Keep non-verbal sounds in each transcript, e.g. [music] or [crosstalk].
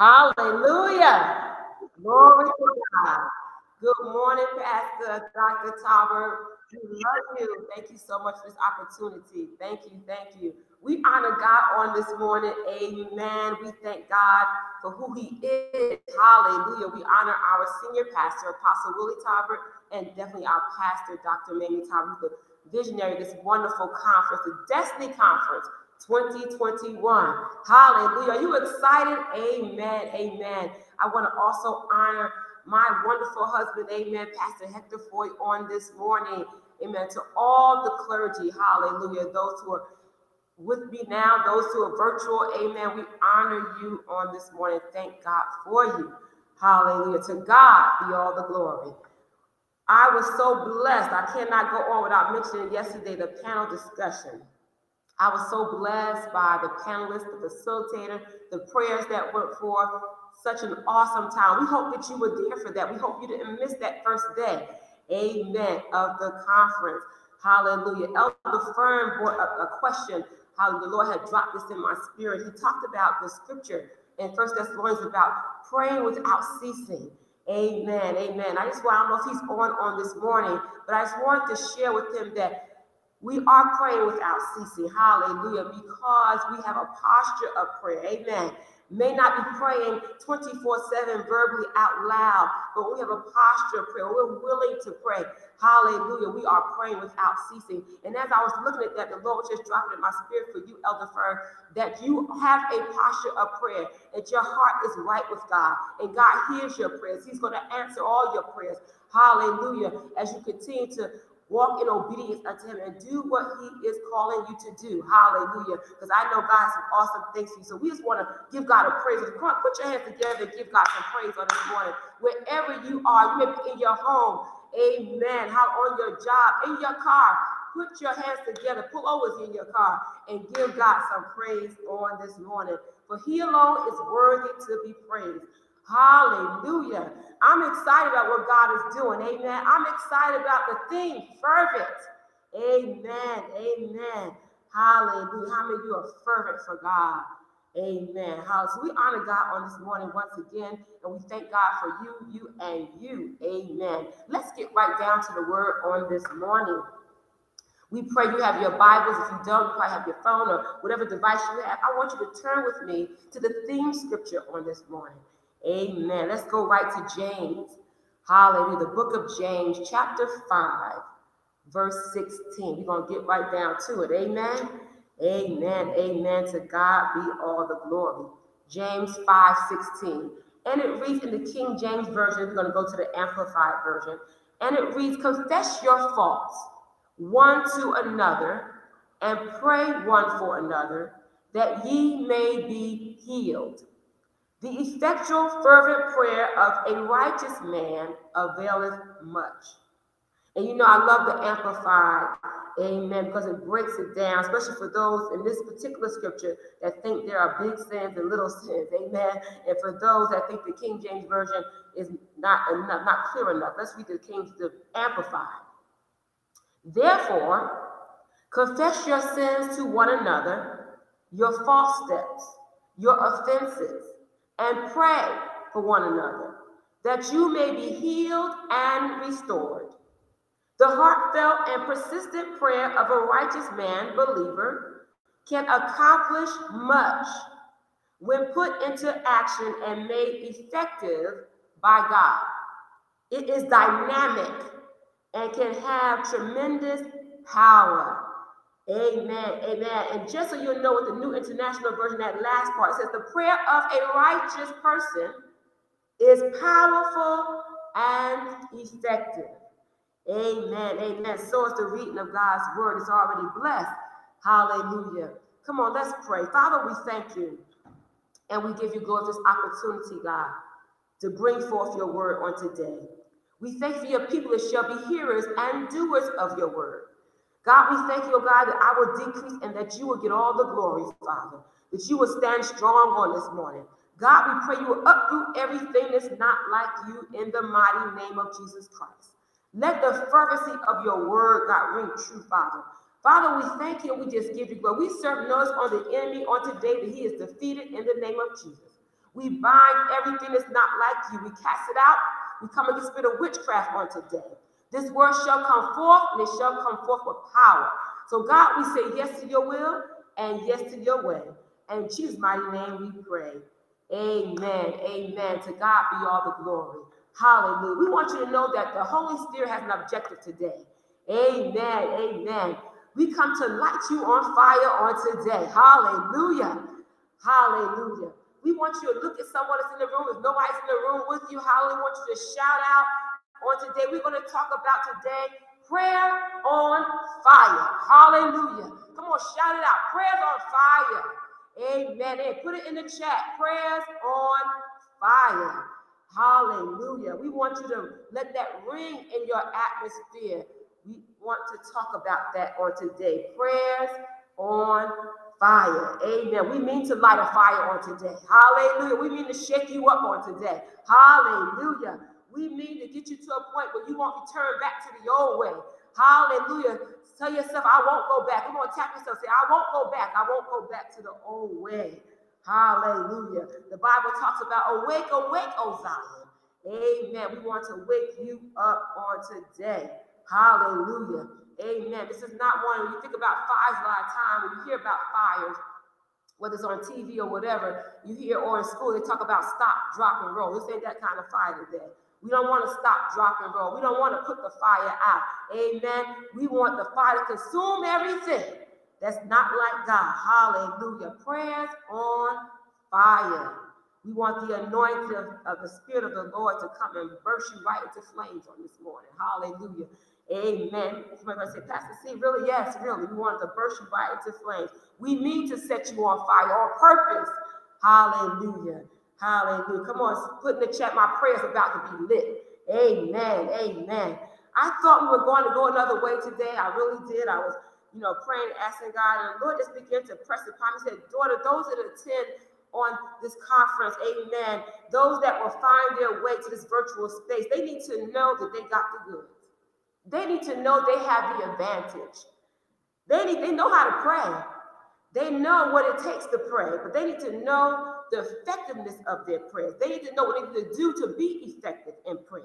Hallelujah. Glory to God. Good morning, Pastor Dr. Talbert. We love you. Thank you so much for this opportunity. Thank you. Thank you. We honor God on this morning. Amen. We thank God for who He is. Hallelujah. We honor our senior pastor, Apostle Willie Talbert, and definitely our pastor, Dr. Mamie Talbert, the visionary of this wonderful conference, the Destiny Conference 2021. Hallelujah. Are you excited? Amen. Amen. I want to also honor my wonderful husband, amen, Pastor Hector Foy, on this morning. Amen. To all the clergy, hallelujah. Those who are with me now, those who are virtual, amen. We honor you on this morning. Thank God for you. Hallelujah. To God be all the glory. I was so blessed. I cannot go on without mentioning yesterday the panel discussion. I was so blessed by the panelists, the facilitator, the prayers that went forth. Such an awesome time. We hope that you were there for that. We hope you didn't miss that first day, amen, of the conference. Hallelujah. Elder Fern brought up a question how the Lord had dropped this in my spirit. He talked about the scripture in First Thessalonians about praying without ceasing. Amen. Amen. I just want, I don't know if he's on on this morning, but I just wanted to share with him that we are praying without ceasing. Hallelujah. Because we have a posture of prayer. Amen. May not be praying 24 7 verbally out loud, but we have a posture of prayer. We're willing to pray. Hallelujah. We are praying without ceasing. And as I was looking at that, the Lord just dropping in my spirit for you, Elder Fern, that you have a posture of prayer, that your heart is right with God, and God hears your prayers. He's going to answer all your prayers. Hallelujah. As you continue to walk in obedience unto him and do what he is calling you to do. Hallelujah. Because I know God has some awesome things for you. So we just want to give God a praise. Put your hands together and give God some praise on this morning. Wherever you are, you may be in your home. Amen. How on your job, in your car. Put your hands together, pull over in your car, and give God some praise on this morning. For he alone is worthy to be praised. Hallelujah. I'm excited about what God is doing. Amen. I'm excited about the theme, fervent. Amen. Amen. Hallelujah. How many of you are fervent for God? Amen. Hallelujah. So we honor God on this morning once again, and we thank God for you, you, and you. Amen. Let's get right down to the word on this morning. We pray you have your Bibles. If you don't, you probably have your phone or whatever device you have. I want you to turn with me to the theme scripture on this morning. Amen. Let's go right to James. Hallelujah. The book of James, chapter 5, verse 16. We're going to get right down to it. Amen. Amen. Amen. To God be all the glory. James 5 16. And it reads in the King James Version, we're going to go to the Amplified Version. And it reads, Confess your faults one to another and pray one for another that ye may be healed. The effectual, fervent prayer of a righteous man availeth much. And you know, I love the Amplified, amen, because it breaks it down, especially for those in this particular scripture that think there are big sins and little [laughs] sins, amen. And for those that think the King James Version is not enough, not clear enough, let's read the King, the Amplified. Therefore, confess your sins to one another, your false steps, your offenses and pray for one another, that you may be healed and restored. The heartfelt and persistent prayer of a righteous man, believer, can accomplish much when put into action and made effective by God. It is dynamic and can have tremendous power. Amen. Amen. And just so you know what the New International Version, that last part says, the prayer of a righteous person is powerful and effective. Amen. Amen. So is the reading of God's word. It's already blessed. Hallelujah. Come on, let's pray. Father, we thank you. And we give you glory this opportunity, God, to bring forth your word on today. We thank you for your people that shall be hearers and doers of your word. God, we thank you, oh God, that I will decrease and that you will get all the glory, Father, that you will stand strong on this morning. God, we pray you will uproot everything that's not like you in the mighty name of Jesus Christ. Let the fervency of your word, God, ring true, Father. Father, we thank you we just give you glory. We serve notice on the enemy on today that he is defeated in the name of Jesus. We bind everything that's not like you. We cast it out. We come against spirit of witchcraft on today. This word shall come forth, and it shall come forth with power. So, God, we say yes to your will and yes to your way. And in Jesus' mighty name we pray. Amen. Amen. To God be all the glory. Hallelujah. We want you to know that the Holy Spirit has an objective today. Amen. Amen. We come to light you on fire on today. Hallelujah. Hallelujah. We want you to look at someone that's in the room. If nobody's in the room with you, hallelujah. We want you to shout out on today. We're going to talk about today prayer on fire. Hallelujah. Come on, shout it out. Prayers on fire. Amen. Put it in the chat. Prayers on fire. Hallelujah. We want you to let that ring in your atmosphere. We want to talk about that on today. Prayers on fire. Amen. We mean to light a fire on today. Hallelujah. We mean to shake you up on today. Hallelujah. We mean to get you to a point where you won't return back to the old way. Hallelujah. Tell yourself, I won't go back. Come on, tap yourself. Say, I won't go back. I won't go back to the old way. Hallelujah. The Bible talks about awake, awake, O Zion. Amen. We want to wake you up on today. Hallelujah. Amen. This is not one when you think about fires a lot of time, when you hear about fires, whether it's on TV or whatever, you hear or in school, they talk about stop, drop, and roll. This ain't that kind of fire today. We don't want to stop, drop, and roll. We don't want to put the fire out. Amen. We want the fire to consume everything that's not like God. Hallelujah. Prayers on fire. We want the anointing of, of, the Spirit of the Lord to come and burst you right into flames on this morning. Hallelujah. Amen. Somebody say, Pastor C, really? Yes, really. We want to burst you right into flames. We need to set you on fire on purpose. Hallelujah. Hallelujah. Come on, put in the chat, my prayer's about to be lit. Amen. Amen. I thought we were going to go another way today. I really did. I was, you know, praying, asking God, and the Lord just began to press upon me. He said, Daughter, those that attend on this conference, amen, those that will find their way to this virtual space, they need to know that they got the goods. They need to know they have the advantage. They need, they know how to pray. They know what it takes to pray, but they need to know the effectiveness of their prayers. They need to know what they need to do to be effective in prayer.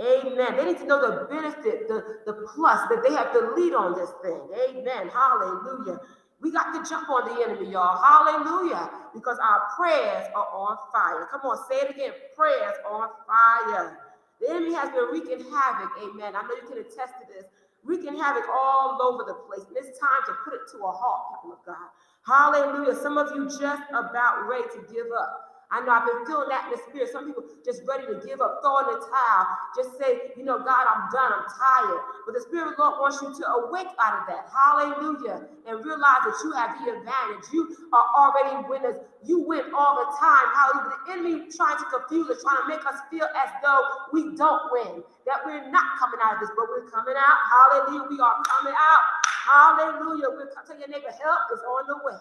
Amen. They need to know the benefit, the, the plus that they have to lead on this thing. Amen. Hallelujah. We got to jump on the enemy, y'all. Hallelujah. Because our prayers are on fire. Come on, say it again. Prayers on fire. The enemy has been wreaking havoc. Amen. I know you can attest to this. Wreaking havoc all over the place. And it's time to put it to a halt, people of God. Hallelujah. Some of you just about ready to give up. I know I've been feeling that in the spirit. Some people just ready to give up, throw in the towel, just say, you know, God, I'm done, I'm tired. But the Spirit of the Lord wants you to awake out of that. Hallelujah. And realize that you have the advantage. You are already winners. You win all the time. Hallelujah. The enemy trying to confuse us, trying to make us feel as though we don't win, that we're not coming out of this, but we're coming out. Hallelujah. We are coming out. Hallelujah. We're tell your neighbor, help is on the way.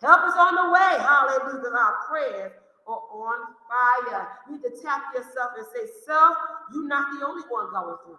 Help is on the way. Hallelujah. Our prayers are on fire. You need to tap yourself and say, Self, you're not the only one going through.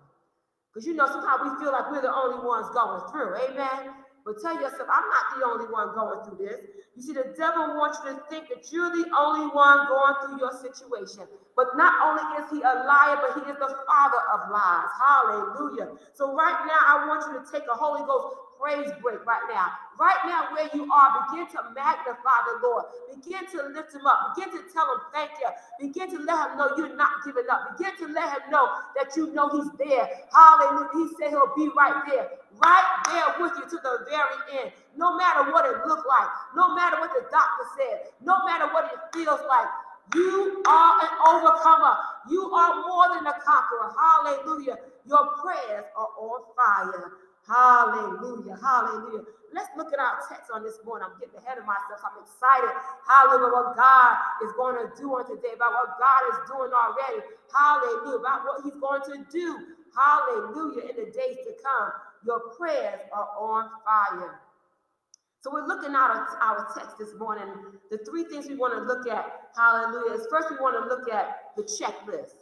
Because you know, sometimes we feel like we're the only ones going through. Amen. But tell yourself, I'm not the only one going through this. You see, the devil wants you to think that you're the only one going through your situation. But not only is he a liar, but he is the father of lies. Hallelujah. So right now, I want you to take a Holy Ghost praise break right now. Right now, where you are, begin to magnify the Lord. Begin to lift him up. Begin to tell him thank you. Begin to let him know you're not giving up. Begin to let him know that you know he's there. Hallelujah. He said he'll be right there, right there with you to the very end. No matter what it looked like, no matter what the doctor said, no matter what it feels like, you are an overcomer. You are more than a conqueror. Hallelujah. Your prayers are on fire. Hallelujah. Hallelujah. Let's look at our text on this morning. I'm getting ahead of myself. I'm excited. Hallelujah. What God is going to do on today, about what God is doing already. Hallelujah. About what He's going to do. Hallelujah. In the days to come. Your prayers are on fire. So we're looking at our, text this morning. The three things we want to look at, hallelujah, is first we want to look at the checklist.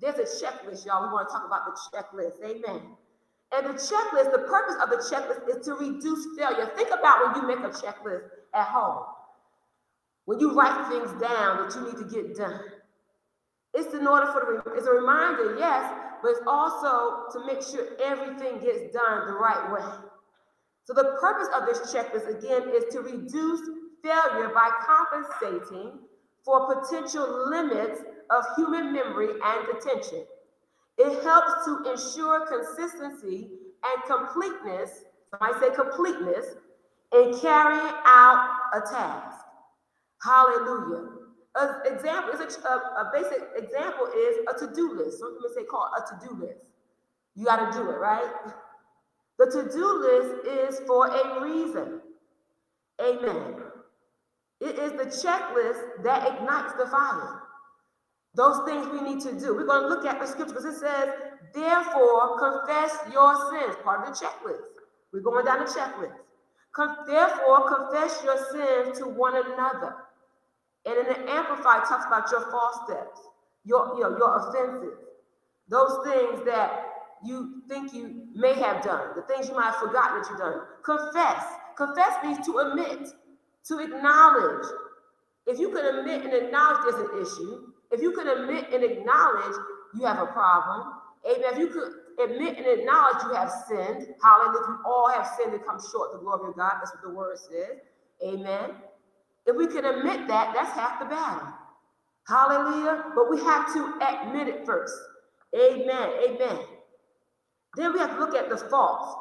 There's a checklist, y'all. We want to talk about the checklist. Amen. And the checklist, the purpose of the checklist is to reduce failure. Think about when you make a checklist at home. when you write things down that you need to get done. It's in order for the, it's a reminder, yes, but it's also to make sure everything gets done the right way. So the purpose of this checklist, again, is to reduce failure by compensating for potential limits of human memory and attention. It helps to ensure consistency and completeness, I say completeness, in carrying out a task. Hallelujah. An example is a, a, basic example is a to-do list. Some people say call a to-do list. You got to do it, right? The to-do list is for a reason. Amen. It is the checklist that ignites the fire. Those things we need to do. We're going to look at the scripture because it says, therefore, confess your sins, part of the checklist. We're going down the checklist. Therefore, confess your sins to one another. And in the Amplified talks about your false steps, your, your, your offenses, those things that you think you may have done, the things you might have forgotten that you've done. Confess. Confess means to admit, to acknowledge. If you can admit and acknowledge there's an issue, if you could admit and acknowledge you have a problem, amen. If you could admit and acknowledge you have sinned, hallelujah. We all have sinned and come short the glory of God. That's what the word says. Amen. If we can admit that, that's half the battle. Hallelujah. But we have to admit it first. Amen. Amen. Then we have to look at the faults.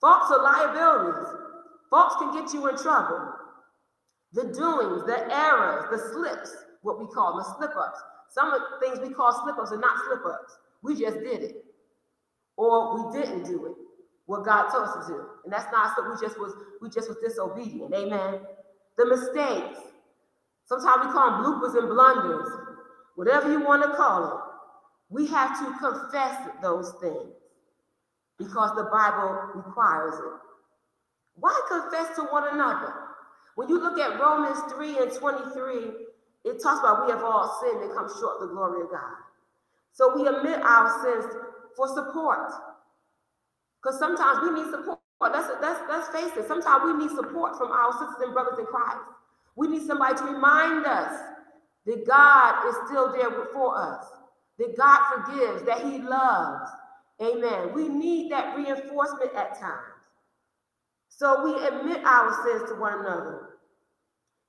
Faults are liabilities. Faults can get you in trouble. The doings, the errors, the slips, what we call the slip ups. Some of the things we call slip ups are not slip ups. We just did it. Or we didn't do it. What God told us to do. And that's not so we just was we just was disobedient. Amen. The mistakes. Sometimes we call them bloopers and blunders. Whatever you want to call it. We have to confess those things because the Bible requires it. Why confess to one another? When you look at Romans 3 and 23, it talks about we have all sinned and come short of the glory of God. So we admit our sins for support. Because sometimes we need support. Let's, let's, let's face it. Sometimes we need support from our sisters and brothers in Christ. We need somebody to remind us that God is still there before us, that God forgives, that He loves. Amen. We need that reinforcement at times. So we admit our sins to one another.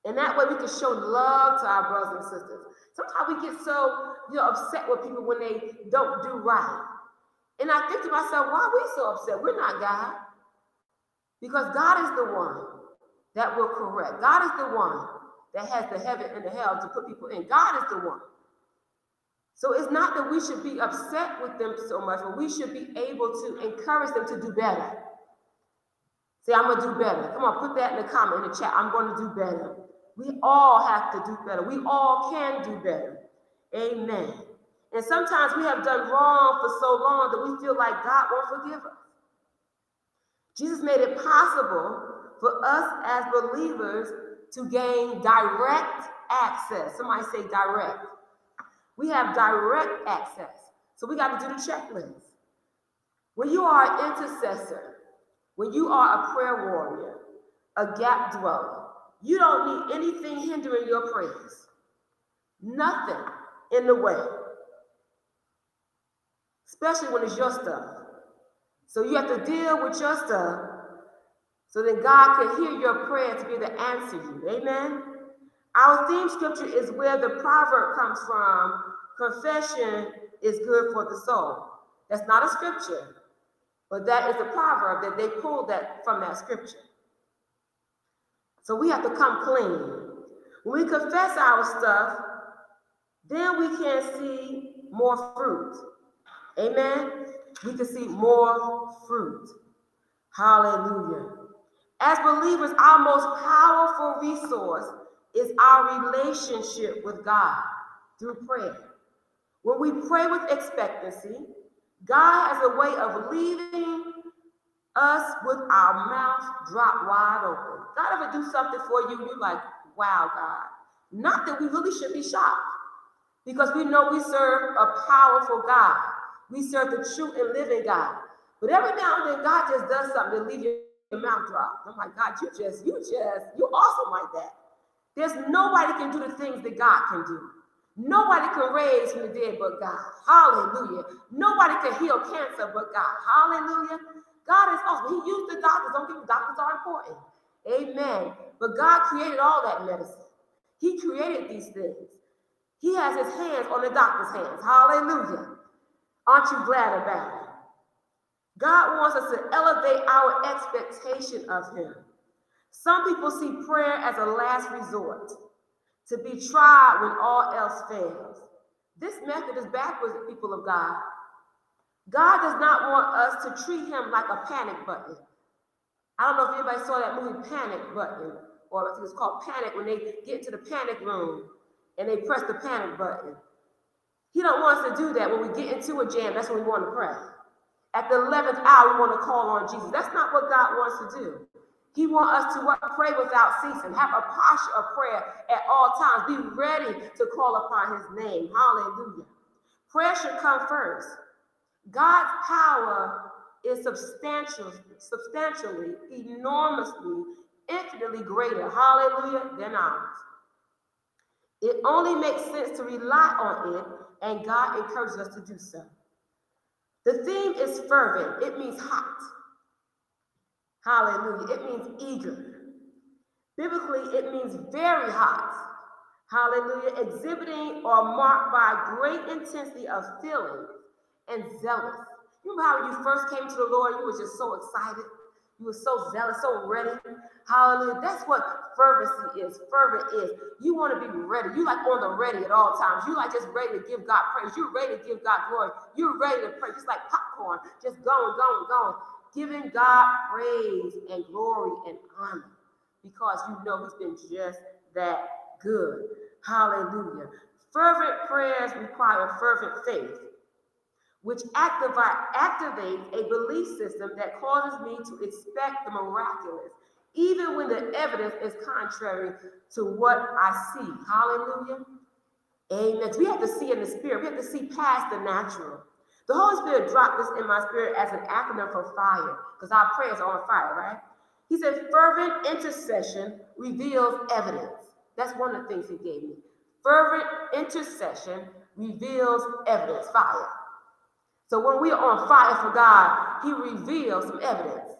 And that way we can show love to our brothers and sisters. Sometimes we get so you know upset with people when they don't do right. And I think to myself, why are we so upset? We're not God. Because God is the one that will correct. God is the one that has the heaven and the hell to put people in. God is the one. So it's not that we should be upset with them so much, but we should be able to encourage them to do better. Say, I'm going to do better. Come on, put that in the comment, in the chat. I'm going to do better. We all have to do better. We all can do better. Amen. And sometimes we have done wrong for so long that we feel like God won't forgive us. Jesus made it possible for us as believers to gain direct access. Somebody say direct. We have direct access. So we got to do the checklist. When you are an intercessor, when you are a prayer warrior, a gap dweller, you don't need anything hindering your prayers. Nothing in the way. Especially when it's your stuff. So you have to deal with your stuff so that God can hear your prayer to be able to answer you. Amen. Our theme scripture is where the proverb comes from. Confession is good for the soul. That's not a scripture, but that is a proverb that they pulled that from that scripture. So we have to come clean. When we confess our stuff, then we can see more fruit. Amen. We can see more fruit. Hallelujah. As believers, our most powerful resource is our relationship with God through prayer. When we pray with expectancy, God has a way of leaving us with our mouth dropped wide open. God ever do something for you, you're like, wow, God. Not that we really should be shocked, because we know we serve a powerful God. We serve the true and living God. But every now and then, God just does something to leave your mouth dropped. I'm like, God, you just, you just, you're awesome like that. There's nobody can do the things that God can do. Nobody can raise from the dead but God. Hallelujah. Nobody can heal cancer but God. Hallelujah. God is awesome. He used the doctors. Don't give doctors are important. Amen. But God created all that medicine. He created these things. He has his hands on the doctor's hands. Hallelujah. Aren't you glad about it? God wants us to elevate our expectation of him. Some people see prayer as a last resort to be tried when all else fails. This method is backwards, people of God. God does not want us to treat him like a panic button. I don't know if anybody saw that movie Panic Button, or I think it's called Panic when they get into the panic room and they press the panic button. He don't want us to do that. When we get into a jam, that's when we want to pray. At the 11th hour, we want to call on Jesus. That's not what God wants to do. He wants us to pray without ceasing, have a posture of prayer at all times, be ready to call upon his name. Hallelujah. Prayer should come first. God's power is substantial, substantially, enormously, infinitely greater, hallelujah, than ours. It only makes sense to rely on it, and God encourages us to do so. The theme is fervent, it means hot. Hallelujah. It means eager. Biblically, it means very hot. Hallelujah. Exhibiting or marked by great intensity of feeling and zealous. You remember how when you first came to the Lord, you were just so excited. You were so zealous, so ready. Hallelujah. That's what fervency is. Fervent is. You want to be ready. You like on the ready at all times. You like just ready to give God praise. You're ready to give God glory. You're ready to pray, just like popcorn, just going, going, going giving God praise and glory and honor because you know He's been just that good. Hallelujah. Fervent prayers require fervent faith, which activates a belief system that causes me to expect the miraculous, even when the evidence is contrary to what I see. Hallelujah. Amen. We have to see in the spirit, we have to see past the natural. The Holy Spirit dropped this in my spirit as an acronym for fire, because our prayers are on fire, right? He said, fervent intercession reveals evidence. That's one of the things he gave me. Fervent intercession reveals evidence, fire. So when we are on fire for God, he reveals some evidence.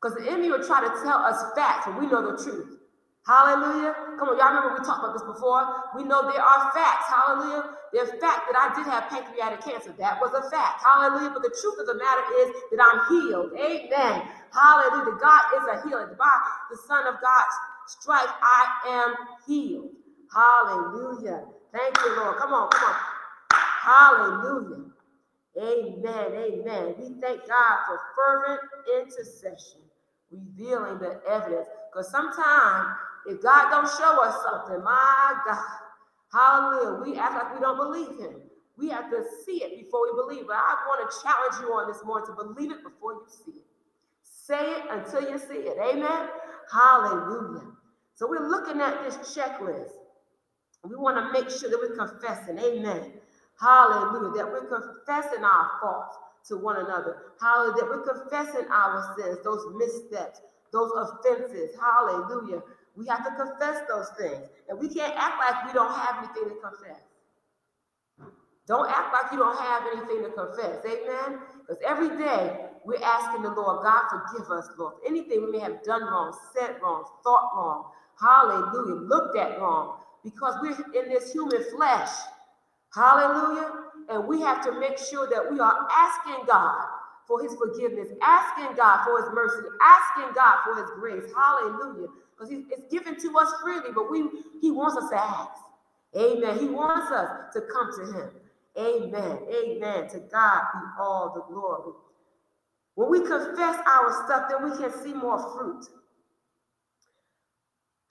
Because the enemy will try to tell us facts when we know the truth. Hallelujah. Come on, y'all remember we talked about this before? We know there are facts. Hallelujah. There's fact that I did have pancreatic cancer. That was a fact. Hallelujah. But the truth of the matter is that I'm healed. Amen. Hallelujah. God is a healer. By the Son of God's stripe, I am healed. Hallelujah. Thank you, Lord. Come on, come on. Hallelujah. Amen. Amen. We thank God for fervent intercession, revealing the evidence. Because sometimes if God don't show us something, my God, hallelujah, we act like we don't believe him. We have to see it before we believe. But I want to challenge you on this morning to believe it before you see it. Say it until you see it. Amen. Hallelujah. So we're looking at this checklist. We want to make sure that we're confessing. Amen. Hallelujah. That we're confessing our faults to one another. Hallelujah. That we're confessing our sins, those missteps, those offenses. Hallelujah. We have to confess those things. And we can't act like we don't have anything to confess. Don't act like you don't have anything to confess. Amen? Because every day we're asking the Lord, God, forgive us, Lord. Anything we may have done wrong, said wrong, thought wrong. Hallelujah. Looked at wrong. Because we're in this human flesh. Hallelujah. And we have to make sure that we are asking God for his forgiveness, asking God for his mercy, asking God for his grace. Hallelujah because it's given to us freely, but we he wants us to ask. Amen. He wants us to come to him. Amen. Amen. To God be all the glory. When we confess our stuff, then we can see more fruit.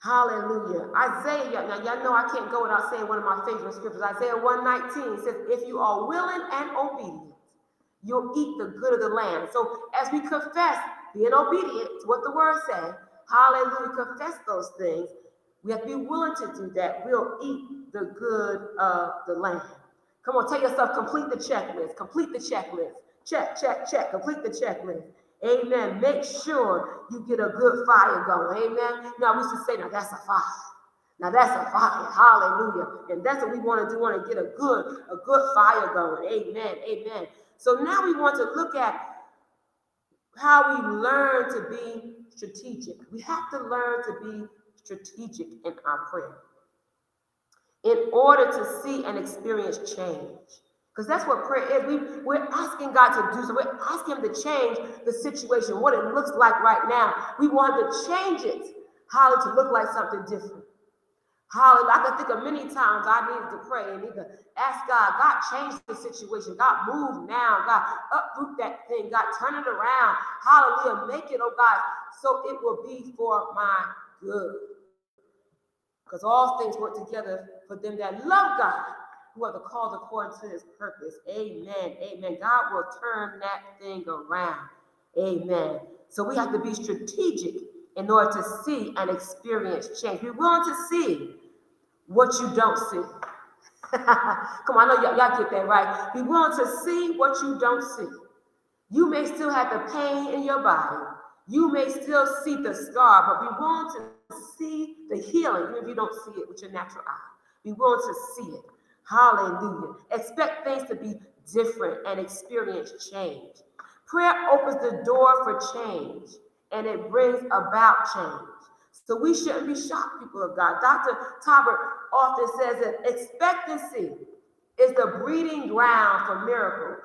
Hallelujah. Isaiah, now y'all know I can't go without saying one of my favorite scriptures. Isaiah 119 says, If you are willing and obedient, you'll eat the good of the land. So as we confess, being obedient to what the word says, Hallelujah. Confess those things. We have to be willing to do that. We'll eat the good of the land. Come on, tell yourself, complete the checklist. Complete the checklist. Check, check, check. Complete the checklist. Amen. Make sure you get a good fire going. Amen. Now, we to say, now that's a fire. Now that's a fire. Hallelujah. And that's what we want to do. Want to get a good, a good fire going. Amen. Amen. So now we want to look at how we learn to be strategic. We have to learn to be strategic in our prayer in order to see and experience change. Because that's what prayer is. We, we're asking God to do so. We're asking Him to change the situation, what it looks like right now. We want to change it, how to look like something different. Hallelujah. I can think of many times I needed to pray and need to ask God, God, change the situation. God, move now. God, uproot that thing. God, turn it around. Hallelujah. Make it, oh God, so it will be for my good. Because all things work together for them that love God who are the called according to his purpose. Amen. Amen. God will turn that thing around. Amen. So we have to be strategic in order to see and experience change. Be willing to see what you don't see. [laughs] Come on, I know y'all, y'all get that right. Be willing to see what you don't see. You may still have the pain in your body. You may still see the scar, but be willing to see the healing, even if you don't see it with your natural eye. Be willing to see it. Hallelujah. Expect things to be different and experience change. Prayer opens the door for change and it brings about change. So we shouldn't be shocked, people of God. Dr. Talbert often says that expectancy is the breeding ground for miracles.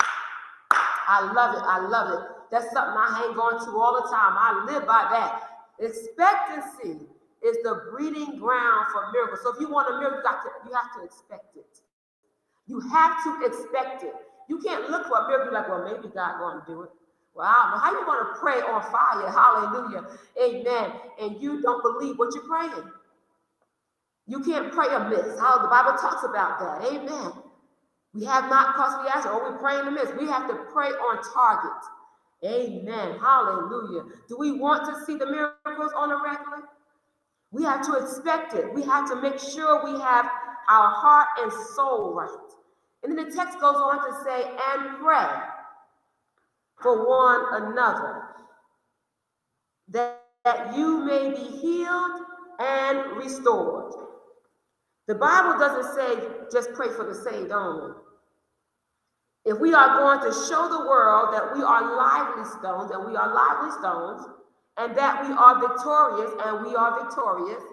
I love it. I love it. That's something I hang on to all the time. I live by that. Expectancy is the breeding ground for miracles. So if you want a miracle, you, you have to expect it. You have to expect it. You can't look for a miracle like, well, maybe God to do it. Well, I don't know. How you to pray on fire? Hallelujah. Amen. And you don't believe what you're praying. You can't pray amiss. How the Bible talks about that. Amen. We have not because we ask, or we pray in the amiss. We have to pray on target. Amen. Hallelujah. Do we want to see the miracles on a regular? We have to expect it. We have to make sure we have our heart and soul right. And then the text goes on to say, and pray for one another, that, that you may be healed and restored. The Bible doesn't say just pray for the saved only. If we are going to show the world that we are lively stones, and we are lively stones, and that we are victorious, and we are victorious,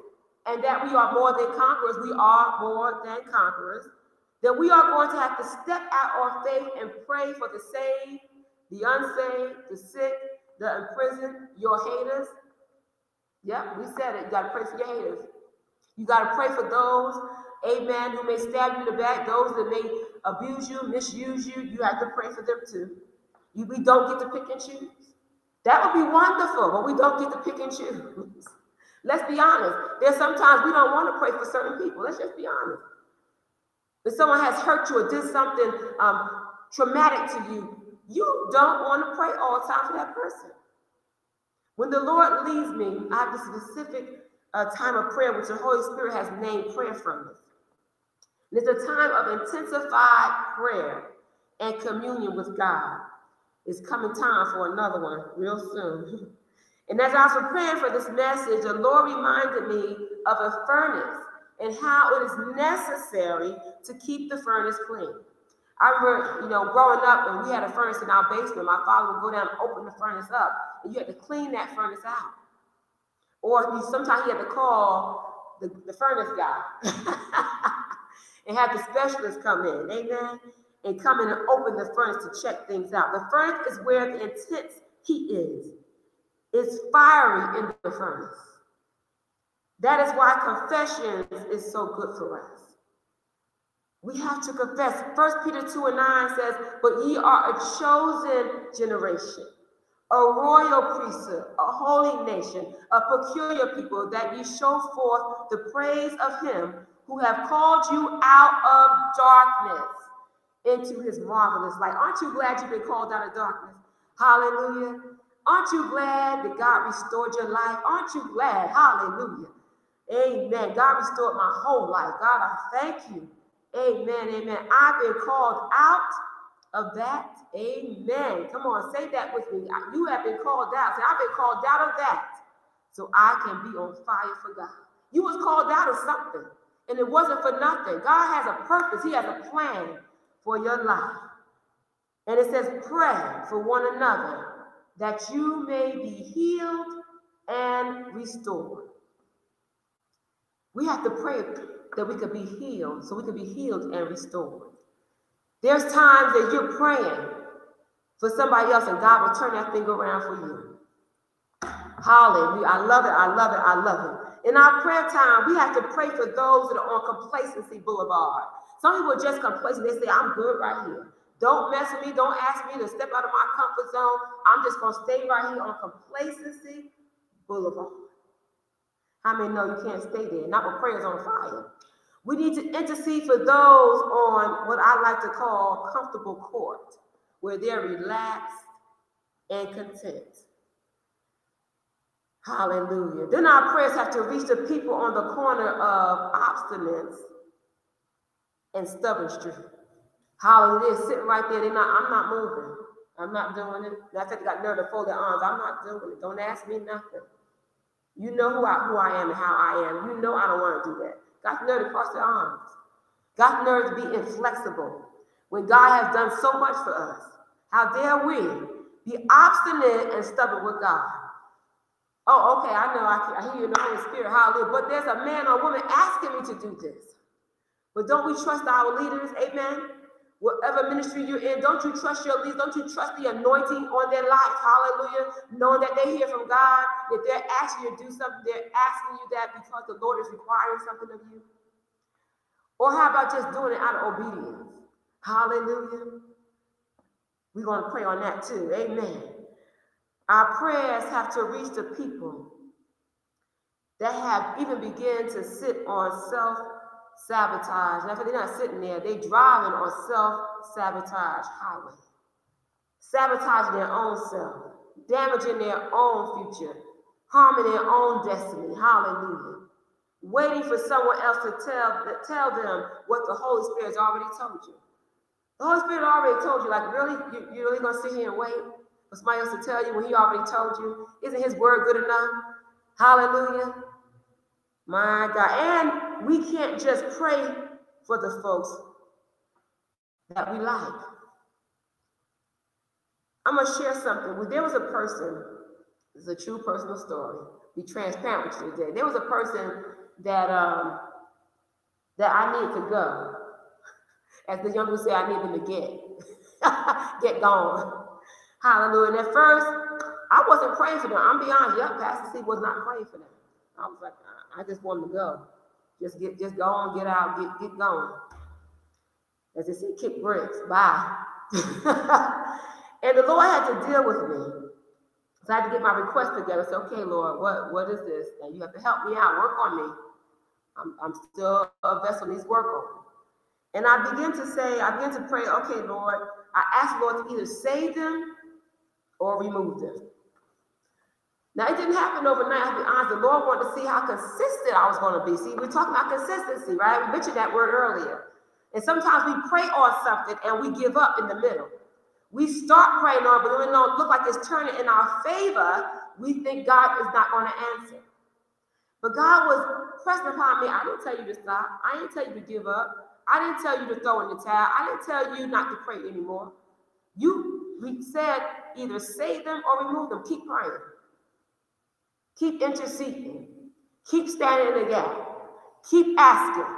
and that we are more than conquerors, we are more than conquerors, then we are going to have to step out on faith and pray for the saved, the unsaved, the sick, the imprisoned, your haters. Yep, we said it. You got to pray for your haters. You got to pray for those, amen, who may stab you in the back, those that may abuse you, misuse you. You have to pray for them too. You, we don't get to pick and choose. That would be wonderful, but we don't get to pick and choose. Let's be honest. There's sometimes we don't want to pray for certain people. Let's just be honest. If someone has hurt you or did something um, traumatic to you, you don't want to pray all the time for that person. When the Lord leads me, I have a specific uh, time of prayer, which the Holy Spirit has named prayer from us. it's a time of intensified prayer and communion with God. It's coming time for another one real soon. [laughs] And as I was preparing for this message, the Lord reminded me of a furnace and how it is necessary to keep the furnace clean. I remember, you know, growing up, and we had a furnace in our basement. My father would go down and open the furnace up, and you had to clean that furnace out. Or sometimes he had to call the, the furnace guy [laughs] and have the specialist come in, amen, and come in and open the furnace to check things out. The furnace is where the intense heat is. It's fiery in the furnace. That is why confession is so good for us. We have to confess. First Peter 2 and 9 says, But ye are a chosen generation, a royal priesthood, a holy nation, a peculiar people, that ye show forth the praise of him who have called you out of darkness into his marvelous light. Aren't you glad you've been called out of darkness? Hallelujah. Aren't you glad that God restored your life? Aren't you glad? Hallelujah. Amen. God restored my whole life. God, I thank you. Amen. Amen. I've been called out of that. Amen. Come on, say that with me. You have been called out. Say, I've been called out of that so I can be on fire for God. You was called out of something, and it wasn't for nothing. God has a purpose. He has a plan for your life. And it says, pray for one another that you may be healed and restored. We have to pray that we could be healed, so we could be healed and restored. There's times that you're praying for somebody else, and God will turn that thing around for you. Hallelujah. I love it. I love it. I love it. In our prayer time, we have to pray for those that are on complacency boulevard. Some people are just complacent. They say, I'm good right here. Don't mess with me. Don't ask me to step out of my comfort zone. I'm just going to stay right here on complacency boulevard. How many know you can't stay there? Not with prayers on fire. We need to intercede for those on what I like to call comfortable court, where they're relaxed and content. Hallelujah. Then our prayers have to reach the people on the corner of obstinance and stubborn. Hallelujah. Sitting right there. They're not, I'm not moving. I'm not doing it. That's they got nerve to fold their arms. I'm not doing it. Don't ask me nothing. You know who I who I am and how I am. You know I don't want to do that. Got nerve to cross their arms. Got nerve to be inflexible. When God has done so much for us, how dare we be obstinate and stubborn with God? Oh, okay, I know. I, I hear you in the Holy Spirit. Hallelujah. But there's a man or woman asking me to do this. But don't we trust our leaders? Amen. Whatever ministry you're in, don't you trust your leaders? Don't you trust the anointing on their life? Hallelujah. Knowing that they hear from God, if they're asking you to do something, they're asking you that because the Lord is requiring something of you. Or how about just doing it out of obedience? Hallelujah. We're going to pray on that too. Amen. Our prayers have to reach the people that have even begun to sit on self sabotage. Now, they're not sitting there, they driving on self-sabotage highway, sabotaging their own self, damaging their own future, harming their own destiny. Hallelujah. Waiting for someone else to tell, tell them what the Holy Spirit has already told you. The Holy Spirit already told you, like, really? You, you really gonna sit here and wait for somebody else to tell you when he already told you? Isn't his word good enough? Hallelujah. My God. And we can't just pray for the folks that we like. I'm to share something. There was a person, it's a true personal story. Be transparent with you today. There was a person that um, that I needed to go. As the young people say, I need them to get [laughs] get going. Hallelujah. And at first, I wasn't praying for them. I'm be honest, yeah, Pastor C was not praying for them. I was like, I just want to go. Just get, just go on, get out, get, get going. As they say, kick bricks. Bye. [laughs] and the Lord had to deal with me. So I had to get my request together. Say, okay, Lord, what, what is this? And you have to help me out, work on me. I'm, I'm still a vessel needs work on. And I begin to say, I begin to pray, okay, Lord, I ask Lord to either save them or remove them. Now, it didn't happen overnight. I'll be honest. The Lord wanted to see how consistent I was going to be. See, we're talking about consistency, right? We mentioned that word earlier. And sometimes we pray on something and we give up in the middle. We start praying on, but when it don't look like it's turning in our favor, we think God is not going to answer. But God was pressing upon me. I didn't tell you to stop. I didn't tell you to give up. I didn't tell you to throw in the towel. I didn't tell you not to pray anymore. You said either save them or remove them. Keep praying. Keep interceding. Keep standing in the gap. Keep asking.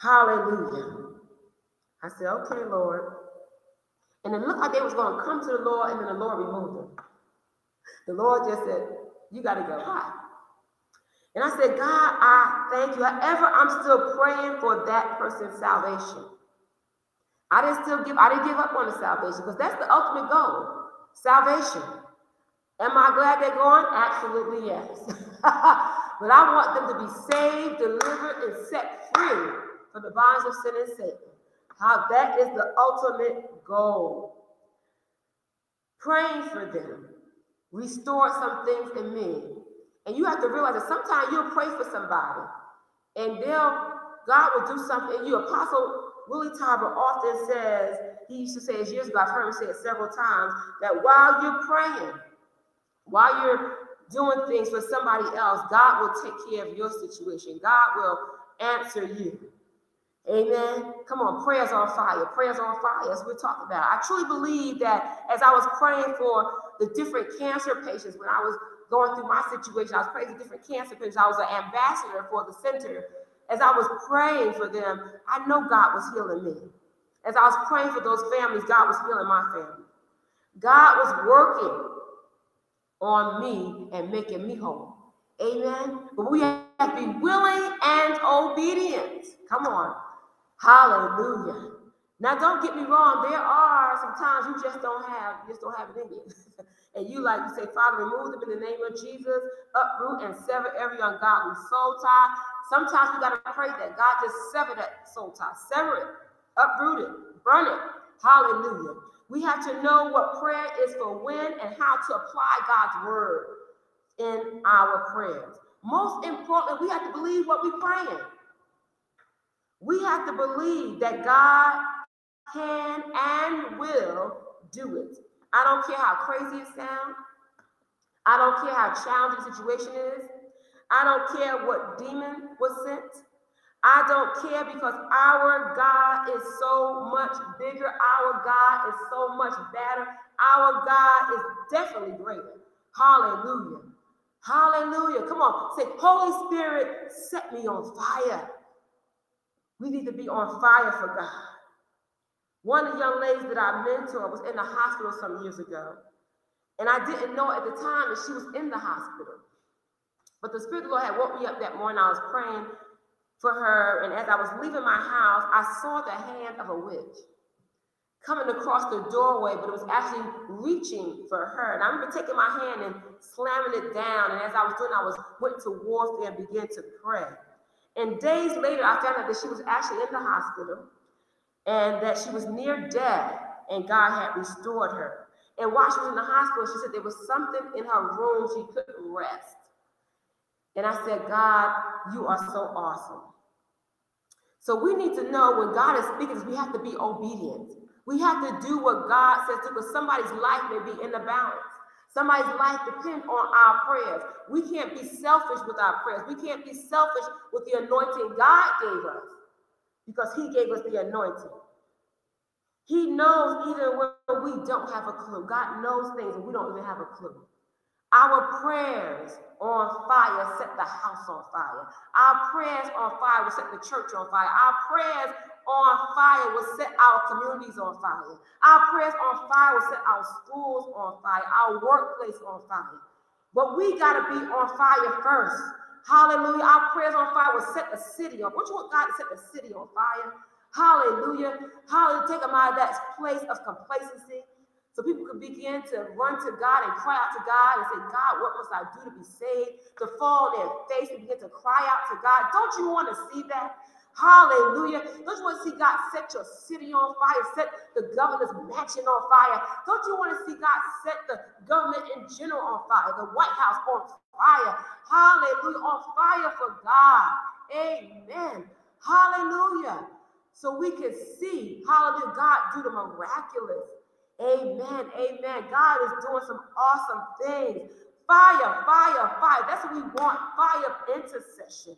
Hallelujah. I said, okay, Lord. And it looked like they was going to come to the Lord, and then the Lord removed them. The Lord just said, you got to go. Why? And I said, God, I thank you. However, I'm still praying for that person's salvation. I didn't still give, I didn't give up on the salvation because that's the ultimate goal. Salvation. Am I glad they're going? Absolutely yes. [laughs] but I want them to be saved, delivered, and set free from the bonds of sin and Satan. How that is the ultimate goal. Praying for them, restore some things in me. And you have to realize that sometimes you'll pray for somebody and they'll God will do something in you. Apostle Willie Talbert often says, he used to say years ago, I've heard him say it several times, that while you're praying, while you're doing things for somebody else, God will take care of your situation. God will answer you. Amen. Come on, prayers on fire. Prayers on fire, as we're talking about. I truly believe that as I was praying for the different cancer patients when I was going through my situation, I was praying for different cancer patients. I was an ambassador for the center. As I was praying for them, I know God was healing me. As I was praying for those families, God was healing my family. God was working on me and making me whole. Amen. But we have to be willing and obedient. Come on. Hallelujah. Now, don't get me wrong. There are sometimes you just don't have, you just don't have it in you. [laughs] and you like you say, Father, remove them in the name of Jesus, uproot and sever every ungodly soul tie. Sometimes we got to pray that God just sever that soul tie, sever it, uproot it, burn it. Hallelujah. We have to know what prayer is for when and how to apply God's word in our prayers. Most importantly, we have to believe what we're praying. We have to believe that God can and will do it. I don't care how crazy it sounds. I don't care how challenging the situation is. I don't care what demon was sent. I don't care because our God is so much bigger. Our God is so much better. Our God is definitely greater. Hallelujah. Hallelujah. Come on. Say, Holy Spirit, set me on fire. We need to be on fire for God. One of the young ladies that I mentor was in the hospital some years ago. And I didn't know at the time that she was in the hospital. But the Spirit of the Lord had woke me up that morning. I was praying for her. And as I was leaving my house, I saw the hand of a witch coming across the doorway, but it was actually reaching for her. And I remember taking my hand and slamming it down. And as I was doing, I was went to warfare and began to pray. And days later, I found out that she was actually in the hospital and that she was near death, and God had restored her. And while she was in the hospital, she said there was something in her room she couldn't rest. And I said, God, you are so awesome. So we need to know when God is speaking, we have to be obedient. We have to do what God says to because somebody's life may be in the balance. Somebody's life depends on our prayers. We can't be selfish with our prayers. We can't be selfish with the anointing God gave us because He gave us the anointing. He knows even when we don't have a clue. God knows things and we don't even have a clue. Our prayers on fire set the house on fire. Our prayers on fire will set the church on fire. Our prayers on fire will set our communities on fire. Our prayers on fire will set our schools on fire, our workplace on fire. But we got to be on fire first. Hallelujah. Our prayers on fire will set the city on. What you want God to set the city on fire? Hallelujah. Hallelujah. Take them out of that place of complacency. So people can begin to run to God and cry out to God and say, God, what must I do to be saved? To fall on their face and begin to cry out to God. Don't you want to see that? Hallelujah. Don't you want to see God set your city on fire, set the governor's mansion on fire? Don't you want to see God set the government in general on fire, the White House on fire? Hallelujah. On fire for God. Amen. Hallelujah. So we can see, hallelujah, God do the miraculous. Amen. Amen. God is doing some awesome things. Fire, fire, fire. That's what we want. Fire intercession.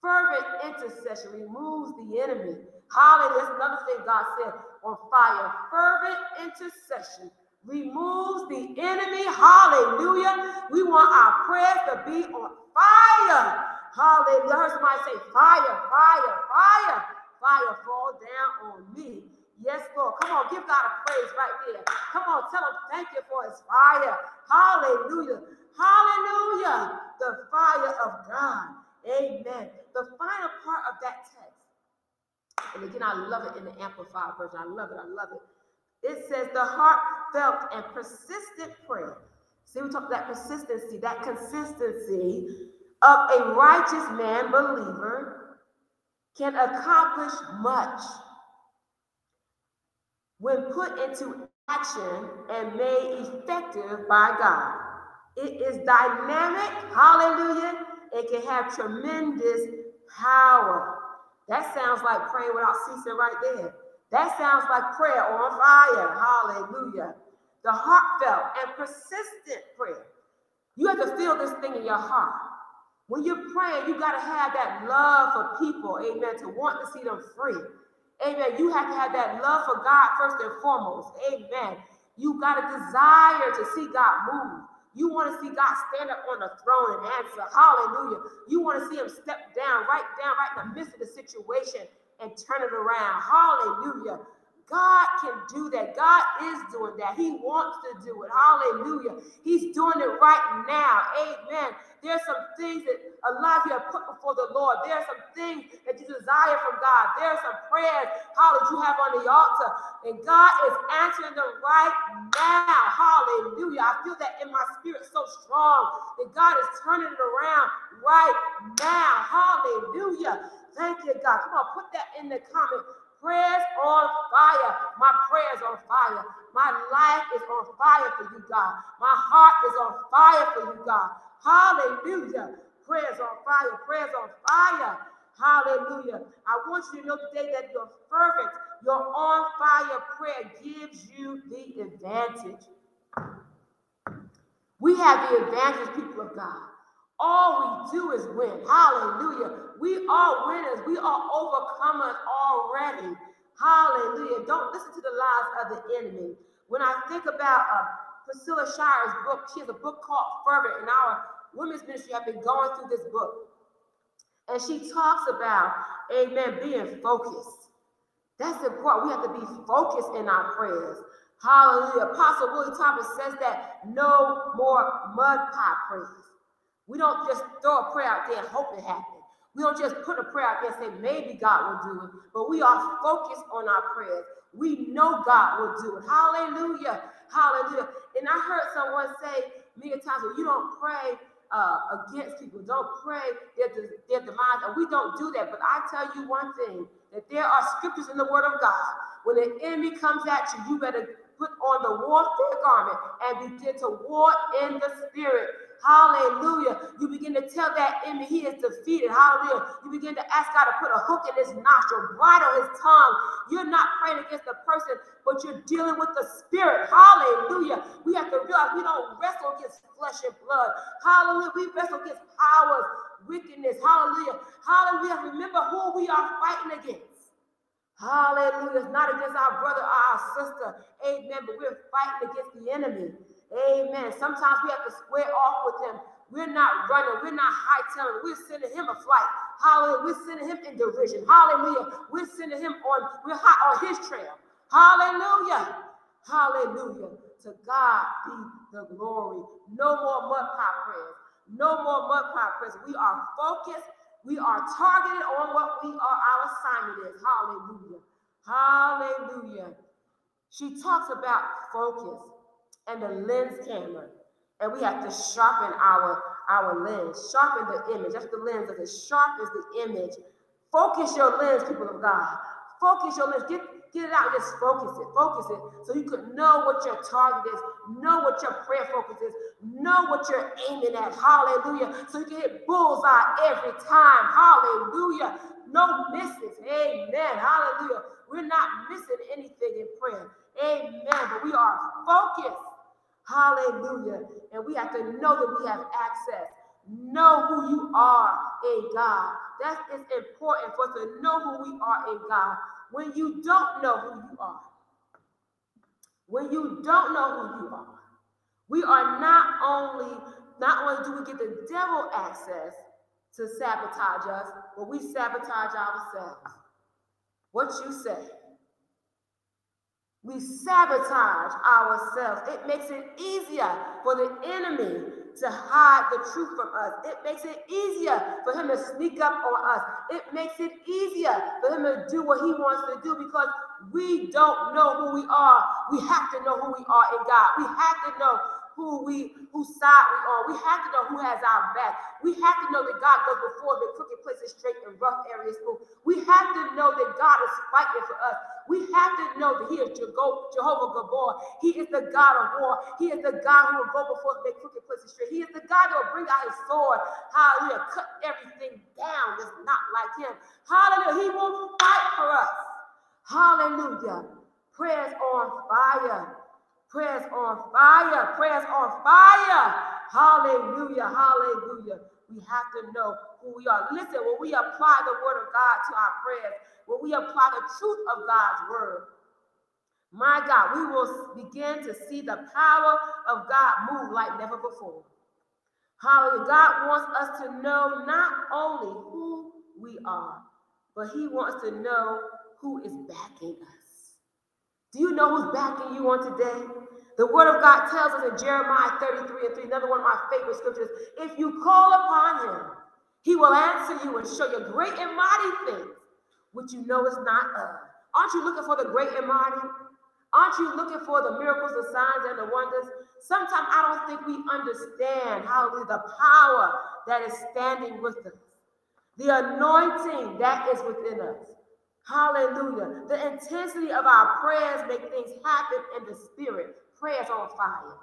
Fervent intercession removes the enemy. Hallelujah. That's another thing God said on fire. Fervent intercession removes the enemy. Hallelujah. We want our prayers to be on fire. Hallelujah. I heard somebody say, fire, fire, fire. Fire fall down on me. Yes, Lord. Come on, give God a praise right there. Come on, tell him thank you for his fire. Hallelujah. Hallelujah. The fire of God. Amen. The final part of that text, and again, I love it in the Amplified version. I love it. I love it. It says the heartfelt and persistent prayer. See, we talk about that persistency, that consistency of a righteous man believer can accomplish much when put into action and made effective by God. It is dynamic, hallelujah, it can have tremendous power. That sounds like praying without ceasing right there. That sounds like prayer on fire. Hallelujah. The heartfelt and persistent prayer You have to feel this thing in your heart. When you're praying, you got to have that love for people, amen, to want to see them free. Amen. You have to have that love for God first and foremost. Amen. You got a desire to see God move. You want to see God stand up on the throne and answer. Hallelujah. You want to see him step down, right down, right in the midst of the situation and turn it around. Hallelujah. God can do that. God is doing that. He wants to do it. Hallelujah. He's doing it right now. Amen. There's some things that a lot of you have put before the Lord. There are some things that you desire from God. There are some prayers, hallelujah, you have on the altar. And God is answering them right now. Hallelujah. I feel that in my spirit so strong that God is turning it around right now. Hallelujah. Thank you, God. Come on, put that in the comment. Prayers on fire. My prayers on fire. My life is on fire for you, God. My heart is on fire for you, God. Hallelujah. Prayers on fire. Prayers on fire. Hallelujah. I want you to know today that your fervent, your on fire prayer gives you the advantage. We have the advantage, people of God. All we do is win. Hallelujah. We are winners. We are overcomers already. Hallelujah. Don't listen to the lies of the enemy. When I think about uh, Priscilla Shirer's book, she has a book called Fervent, and our women's ministry have been going through this book. And she talks about, amen, being focused. That's important. We have to be focused in our prayers. Hallelujah. Apostle Willie Thomas says that no more mud pie prayers. We don't just throw a prayer out there and hope it happens. We don't just put a prayer out there and say, maybe God will do it, but we are focused on our prayers. We know God will do it. Hallelujah. Hallelujah. And I heard someone say many times, well, you don't pray uh, against people. Don't pray their, their demise. And we don't do that. But I tell you one thing that there are scriptures in the word of God. When the enemy comes at you, you better put on the warfare garment and begin to war in the spirit Hallelujah. You begin to tell that enemy he is defeated. Hallelujah. You begin to ask God to put a hook in his nostril, bridle his tongue. You're not praying against the person, but you're dealing with the spirit. Hallelujah. We have to realize we don't wrestle against flesh and blood. Hallelujah. We wrestle against powers, wickedness. Hallelujah. Hallelujah. Remember who we are fighting against. Hallelujah. It's not against our brother or our sister. Amen. But we're fighting against the enemy. Amen. Sometimes we have to square off with him. We're not running. We're not hightailing. We're sending him a flight. Hallelujah. We're sending him in derision. Hallelujah. We're sending him on. We're hot on his trail. Hallelujah. Hallelujah. To God be the glory. No more mud pie prayers. No more mud pie prayers. We are focused. We are targeted on what we are. Our assignment is. Hallelujah. Hallelujah. She talks about focus and the lens camera. And we have to sharpen our, our lens, sharpen the image. That's the lens of it. Sharp is the image. Focus your lens, people of God. Focus your lens. Get, get it out. Just focus it. Focus it. So you could know what your target is, know what your prayer focus is, know what you're aiming at. Hallelujah. So you can hit bullseye every time. Hallelujah. No misses. Amen. Hallelujah. We're not missing anything in prayer. Amen. But we are focused. Hallelujah. And we have to know that we have access. Know who you are in God. That is important for us to know who we are in God. When you don't know who you are, when you don't know who you are, we are not only, not only do we get the devil access to sabotage us, but we sabotage ourselves. What you say? We sabotage ourselves. It makes it easier for the enemy to hide the truth from us. It makes it easier for him to sneak up on us. It makes it easier for him to do what he wants to do because we don't know who we are. We have to know who we are in God. We have to know who we whose side we are. We have to know who has our back. We have to know that God goes before the crooked places straight and rough areas smooth. We have to know that God is fighting for us. We have to know that He is Jehovah Gibbor. He is the God of war. He is the God who will go before the crooked places straight. He is the God that will bring out His sword. Hallelujah. Cut everything down that's not like Him. Hallelujah. He will fight for us. Hallelujah. Prayers on fire. Prayers on fire. Prayers on fire. Hallelujah, hallelujah. We have to know who we are. Listen, when we apply the word of God to our prayers, when we apply the truth of God's word, my God, we will begin to see the power of God move like never before. Hallelujah. God wants us to know not only who we are, but He wants to know who is backing us. Do you know who's backing you on today? The word of God tells us in Jeremiah 33 and 3, another one of my favorite scriptures if you call upon Him, He will answer you and show you great and mighty things which you know is not of. Aren't you looking for the great and mighty? Aren't you looking for the miracles, the signs, and the wonders? Sometimes I don't think we understand how the power that is standing with us, the anointing that is within us. Hallelujah. The intensity of our prayers make things happen in the spirit. Prayers on fire.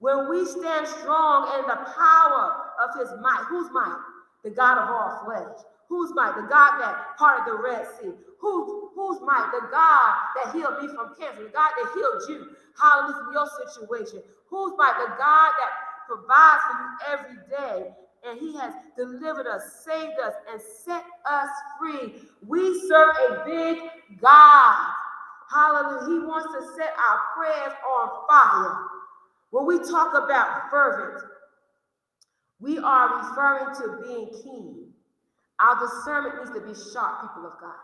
When we stand strong in the power of his might, whose might? The God of all flesh. Whose might? The God that parted the Red Sea. Who, whose might? The God that healed me from cancer. The God that healed you. Hallelujah your situation. Whose might? The God that provides for you every day. And he has delivered us, saved us, and set us free. We serve a big God. Hallelujah. He wants to set our prayers on fire. When we talk about fervent, we are referring to being keen. Our discernment needs to be sharp, people of God.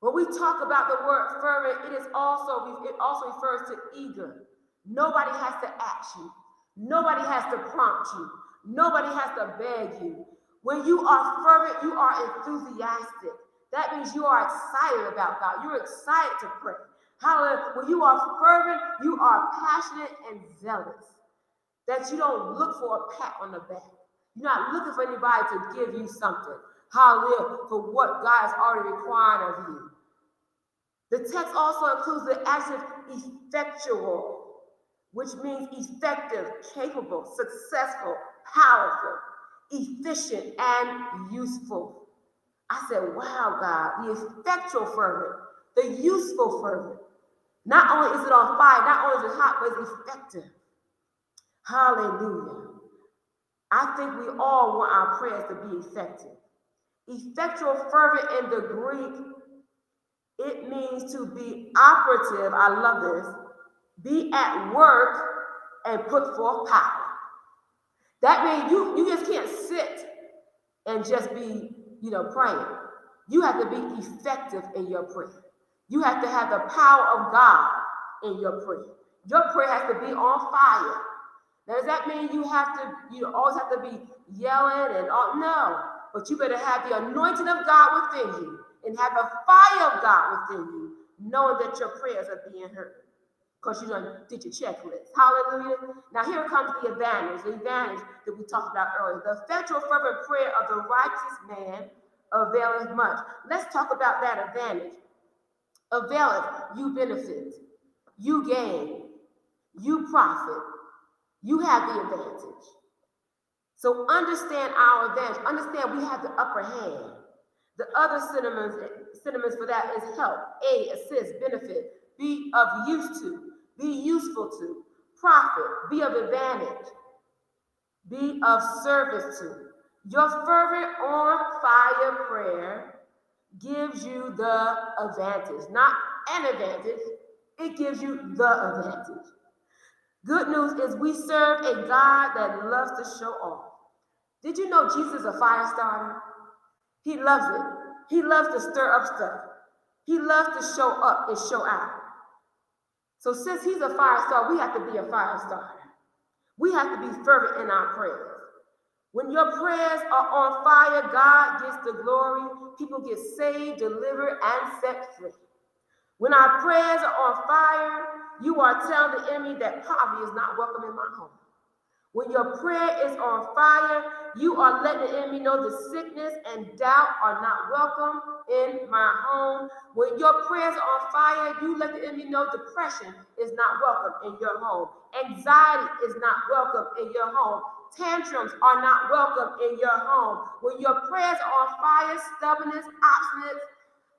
When we talk about the word fervent, it is also it also refers to eager. Nobody has to ask you. Nobody has to prompt you. Nobody has to beg you. When you are fervent, you are enthusiastic. That means you are excited about God. You're excited to pray. Hallelujah. When you are fervent, you are passionate and zealous. That you don't look for a pat on the back. You're not looking for anybody to give you something. Hallelujah. For what God has already required of you. The text also includes the adjective effectual, which means effective, capable, successful, powerful, efficient, and useful. I said, wow, God, the effectual fervent, the useful fervent. Not only is it on fire, not only is it hot, but it's effective. Hallelujah. I think we all want our prayers to be effective. Effectual fervent in the Greek, it means to be operative. I love this. Be at work and put forth power. That means you, you just can't sit and just be, you know, praying. You have to be effective in your prayer. You have to have the power of God in your prayer. Your prayer has to be on fire. Now, does that mean you have to, you always have to be yelling and all? No, but you better have the anointing of God within you and have the fire of God within you, knowing that your prayers are being heard because you done did your checklist. Hallelujah. Now here comes the advantage, the advantage that we talked about earlier. The effectual fervent prayer of the righteous man availeth much. Let's talk about that advantage. Availeth, you benefit, you gain, you profit, you have the advantage. So understand our advantage. Understand we have the upper hand. The other synonyms, synonyms for that is help, aid, assist, benefit, be of use to, be useful to, profit, be of advantage, be of service to. Your fervent on fire prayer gives you the advantage, not an advantage, it gives you the advantage. Good news is we serve a God that loves to show off. Did you know Jesus a fire starter? He loves it. He loves to stir up stuff. He loves to show up and show out. So since he's a fire star, we have to be a fire star. We have to be fervent in our prayers. When your prayers are on fire, God gets the glory. People get saved, delivered, and set free. When our prayers are on fire, you are telling the enemy that poverty is not welcome in my home. When your prayer is on fire, you are letting the enemy know the sickness and doubt are not welcome in my home. When your prayers are on fire, you let the enemy know depression is not welcome in your home. Anxiety is not welcome in your home. Tantrums are not welcome in your home. When your prayers are on fire, stubbornness, obstinance,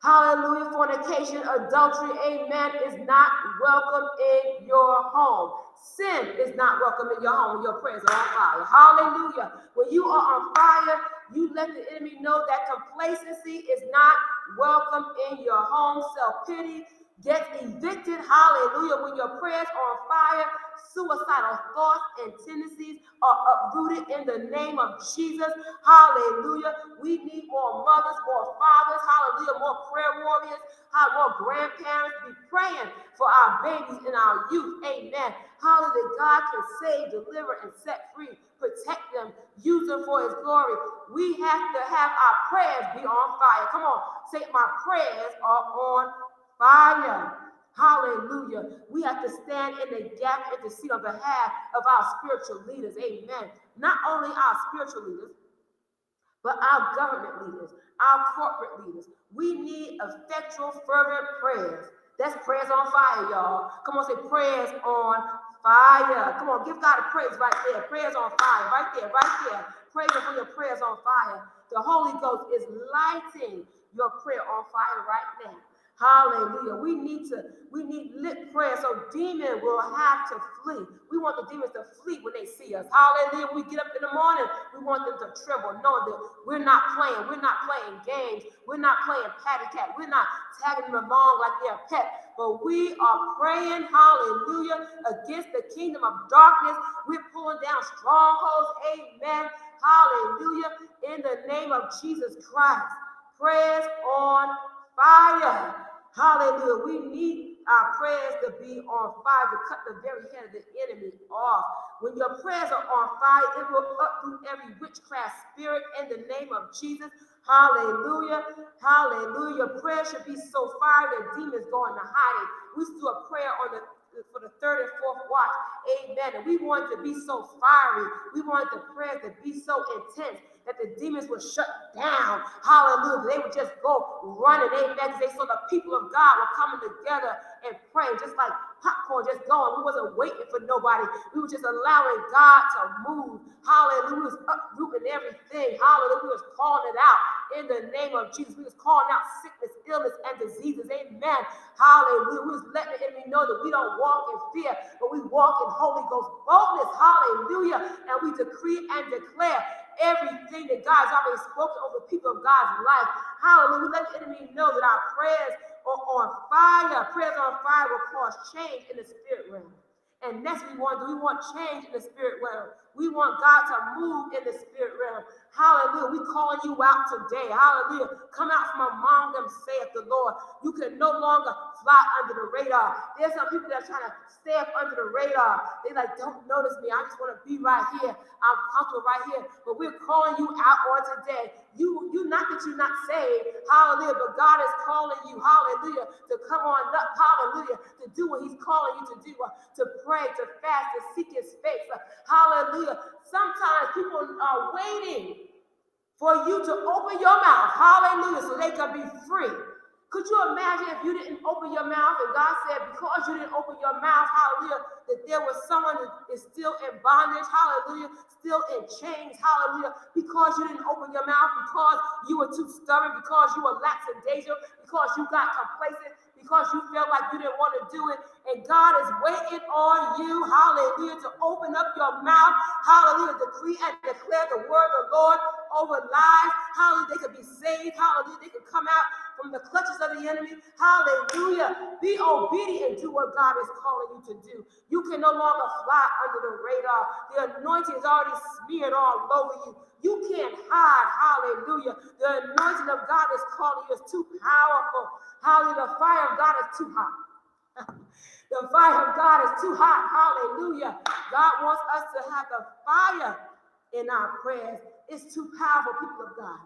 Hallelujah. Fornication, adultery, amen, is not welcome in your home. Sin is not welcome in your home your prayers are on fire. Hallelujah. When you are on fire, you let the enemy know that complacency is not welcome in your home. Self pity gets evicted. Hallelujah. When your prayers are on fire, suicidal thoughts and tendencies are uprooted in the name of Jesus. Hallelujah. We need more mothers, more fathers. Hallelujah. More prayer warriors. More grandparents be praying for our babies and our youth. Amen. Hallelujah. God can save, deliver, and set free. Protect them. Use them for his glory. We have to have our prayers be on fire. Come on. Say, my prayers are on fire. Hallelujah. We have to stand in the gap and to see on behalf of our spiritual leaders. Amen. Not only our spiritual leaders, but our government leaders, our corporate leaders. We need effectual, fervent prayers. That's prayers on fire, y'all. Come on, say prayers on fire. Come on, give God a praise right there. Prayers on fire, right there, right there. Praise for your prayers on fire. The Holy Ghost is lighting your prayer on fire right now. Hallelujah. We need to, we need lit prayer so demons will have to flee. We want the demons to flee when they see us. Hallelujah. When we get up in the morning, we want them to tremble, knowing that we're not playing. We're not playing games. We're not playing patty cat. We're not tagging them along like they're a pet. But we are praying, hallelujah, against the kingdom of darkness. We're pulling down strongholds. Amen. Hallelujah. In the name of Jesus Christ. Prayers on fire. Hallelujah. We need our prayers to be on fire to cut the very head of the enemy off. When your prayers are on fire, it will uproot every witchcraft spirit in the name of Jesus. Hallelujah. Hallelujah. Prayer should be so fire that demons go into hiding. We do a prayer on the for the third and fourth watch. Amen. And we want to be so fiery. We want the prayers to be so intense that the demons would shut down. Hallelujah. They would just go running. Amen. They saw the people of God were coming together and praying, just like popcorn just going. We wasn't waiting for nobody. We were just allowing God to move. Hallelujah. We was uprooting everything. Hallelujah. We was calling it out in the name of Jesus. We was calling out sickness, illness, and diseases. Amen. Hallelujah. We was letting the enemy know that we don't walk in fear, but we walk in Holy Ghost boldness. Hallelujah. And we decree and declare everything that God's already spoken over people of God's life. Hallelujah. Let the enemy know that our prayers are on fire. Prayers on fire will cause change in the spirit realm. And next we want do we want change in the spirit realm. We want God to move in the spirit realm. Hallelujah. We calling you out today. Hallelujah. Come out from among them, saith the Lord. You can no longer fly under the radar. There's some people that are trying to stay up under the radar. They like, don't notice me. I just want to be right here. I'm comfortable right here. But we're calling you out on today. You, you not that you're not saved, hallelujah, but God is calling you, hallelujah, to come on up, hallelujah, to do what He's calling you to do, uh, to pray, to fast, to seek His face, hallelujah. Sometimes people are waiting for you to open your mouth, hallelujah, so they can be free. Could you imagine if you didn't open your mouth and God said, because you didn't open your mouth, hallelujah, that there was someone that is still in bondage, hallelujah, still in chains, hallelujah, because you didn't open your mouth, because you were too stubborn, because you were lackadaisical, because you got complacent, because you felt like you didn't want to do it. And God is waiting on you, hallelujah, to open up your mouth, hallelujah, decree and declare the word of the Lord over lives, hallelujah, they could be saved, hallelujah, they could come out from the clutches of the enemy. Hallelujah. Be obedient to what God is calling you to do. You can no longer fly under the radar. The anointing is already smeared all over you. You can't hide. Hallelujah. The anointing of God is calling you. It's too powerful. Hallelujah. The fire of God is too hot. [laughs] the fire of God is too hot. Hallelujah. God wants us to have the fire in our prayers. It's too powerful, people of God.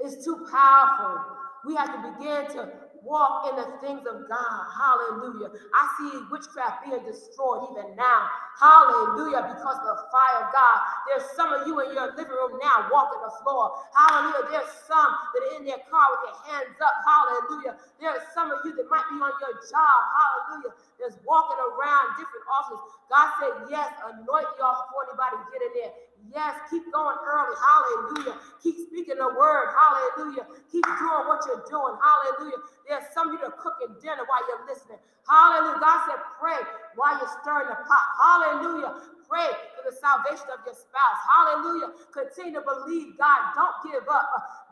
It's too powerful. We have to begin to walk in the things of God. Hallelujah. I see witchcraft being destroyed even now. Hallelujah. Because of the fire of God. There's some of you in your living room now walking the floor. Hallelujah. There's some that are in their car with their hands up. Hallelujah. There's some of you that might be on your job. Hallelujah. There's walking around different offices. God said, Yes, anoint y'all before anybody get in there. Yes, keep going early. Hallelujah. Keep speaking the word. Hallelujah. Keep doing what you're doing. Hallelujah. There's some of you that are cooking dinner while you're listening. Hallelujah. God said, pray while you're stirring the pot. Hallelujah. Pray for the salvation of your spouse. Hallelujah. Continue to believe God. Don't give up.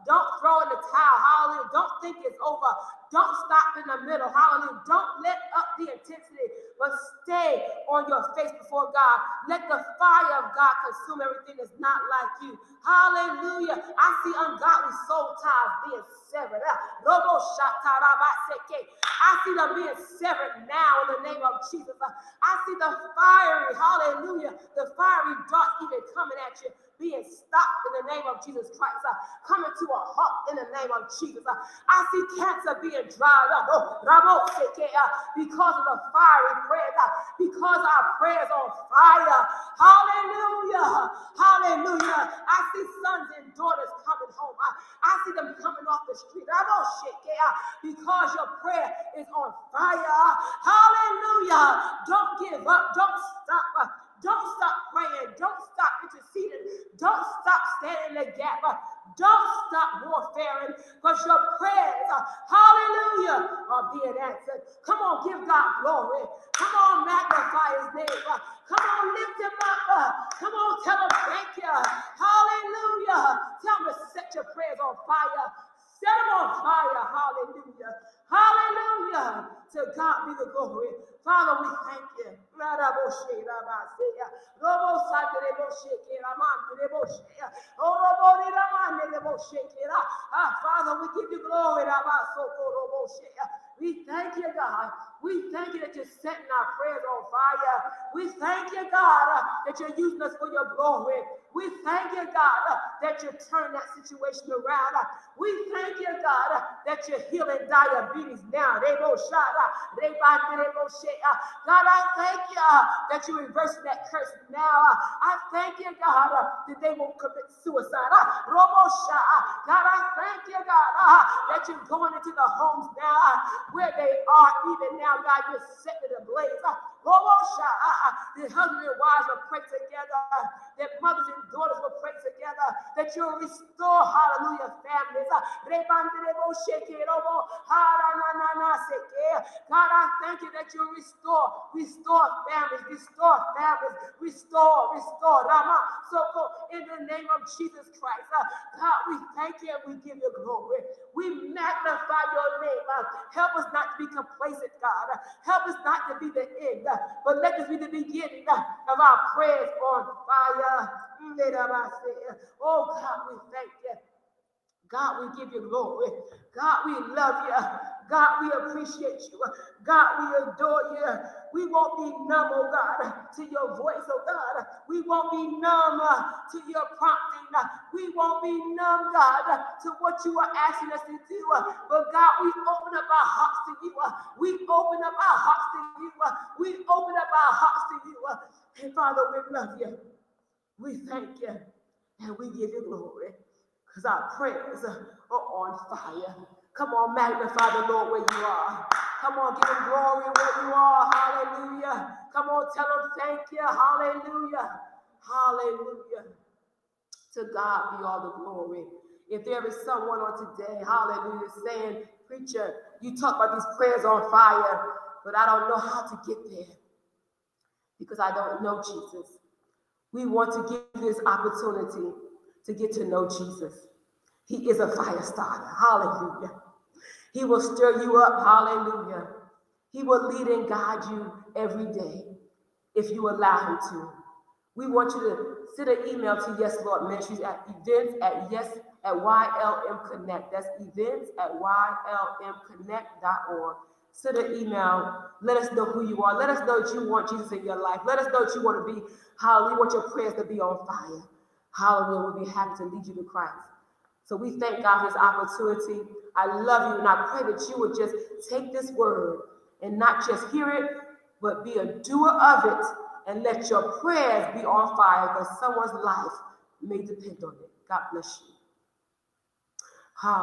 Don't throw in the towel. Hallelujah. Don't think it's over. Don't stop in the middle. Hallelujah. Don't let up the intensity, but stay on your face before God. Let the fire of God consume everything that's not like you. Hallelujah. I see ungodly soul ties being severed. Ah, I see them being severed now in the name of Jesus. Ah, I see the fiery, hallelujah, the fiery dart even coming at you being stopped in the name of Jesus Christ, uh, coming to a halt in the name of Jesus. Uh, I see cancer being dried up oh, uh, because of the fiery prayers, uh, because our prayers on fire. Hallelujah. Hallelujah. I see sons and daughters coming home. Uh, I see them coming off the street. Uh, because your prayer is on fire. Hallelujah. Don't give up. Don't stop. Don't stop praying. Don't stop interceding. Don't stop standing in the gap. Don't stop warfaring because your prayers, hallelujah, are being answered. Come on, give God glory. Come on, magnify his name. Come on, lift him up. Come on, tell him thank you. Hallelujah. Tell him to set your prayers on fire. Set them on fire. Hallelujah. Hallelujah. To God be the glory. Father, we thank you. Ah, Father, we give you glory. We thank you, God. We thank you that you're setting our prayers on fire. We thank you, God, uh, that you're using us for your glory. We thank you, God, uh, that you're turning that situation around. We thank you, God, uh, that you're healing diabetes now. God, I thank you uh, that you're reversing that curse now. I thank you, God, uh, that they won't commit suicide. Uh, God, I thank you, God, that you're going into the homes now where they are even now. God, you're setting it ablaze. Uh, Uh, the husband and wives will pray together, that mothers and daughters will pray together, that you'll restore, hallelujah, families. God, I thank you that you'll restore, restore families, restore families, restore, restore. So in the name of Jesus Christ, uh, God, we thank you and we give you glory. We magnify your name. Uh, help us not to be complacent, God. Help us not to be the end, uh, but let this be the beginning uh, of our prayers on fire. Oh God, we thank you. God, we give you glory. God, we love you. God, we appreciate you. God, we adore you. We won't be numb, oh God, to your voice, oh God. We won't be numb uh, to your prompting. Uh, we won't be numb, God, to what you are asking us to do. Uh, but God, we open up our hearts to you. We open up our hearts to you. We open up our hearts to you. And Father, we love you. We thank you. And we give you glory because our prayers are on fire. Come on, magnify the Lord where you are. Come on, give him glory where you are. Hallelujah. Come on, tell him thank you. Hallelujah. Hallelujah. To God be all the glory. If there is someone on today, hallelujah, saying, Preacher, you talk about these prayers on fire, but I don't know how to get there because I don't know Jesus. We want to give this opportunity to get to know Jesus. He is a fire starter. Hallelujah. He will stir you up. Hallelujah. He will lead and guide you every day if you allow him to. We want you to send an email to Yes Lord Ministries at events at yes at YLM Connect. That's events at YLMconnect.org. Send an email. Let us know who you are. Let us know that you want Jesus in your life. Let us know that you want to be, you want your prayers to be on fire. Hallelujah. We'll be happy to lead you to Christ. So we thank God for this opportunity. I love you, and I pray that you would just take this word and not just hear it, but be a doer of it and let your prayers be on fire because someone's life may depend on it. God bless you. Hallelujah.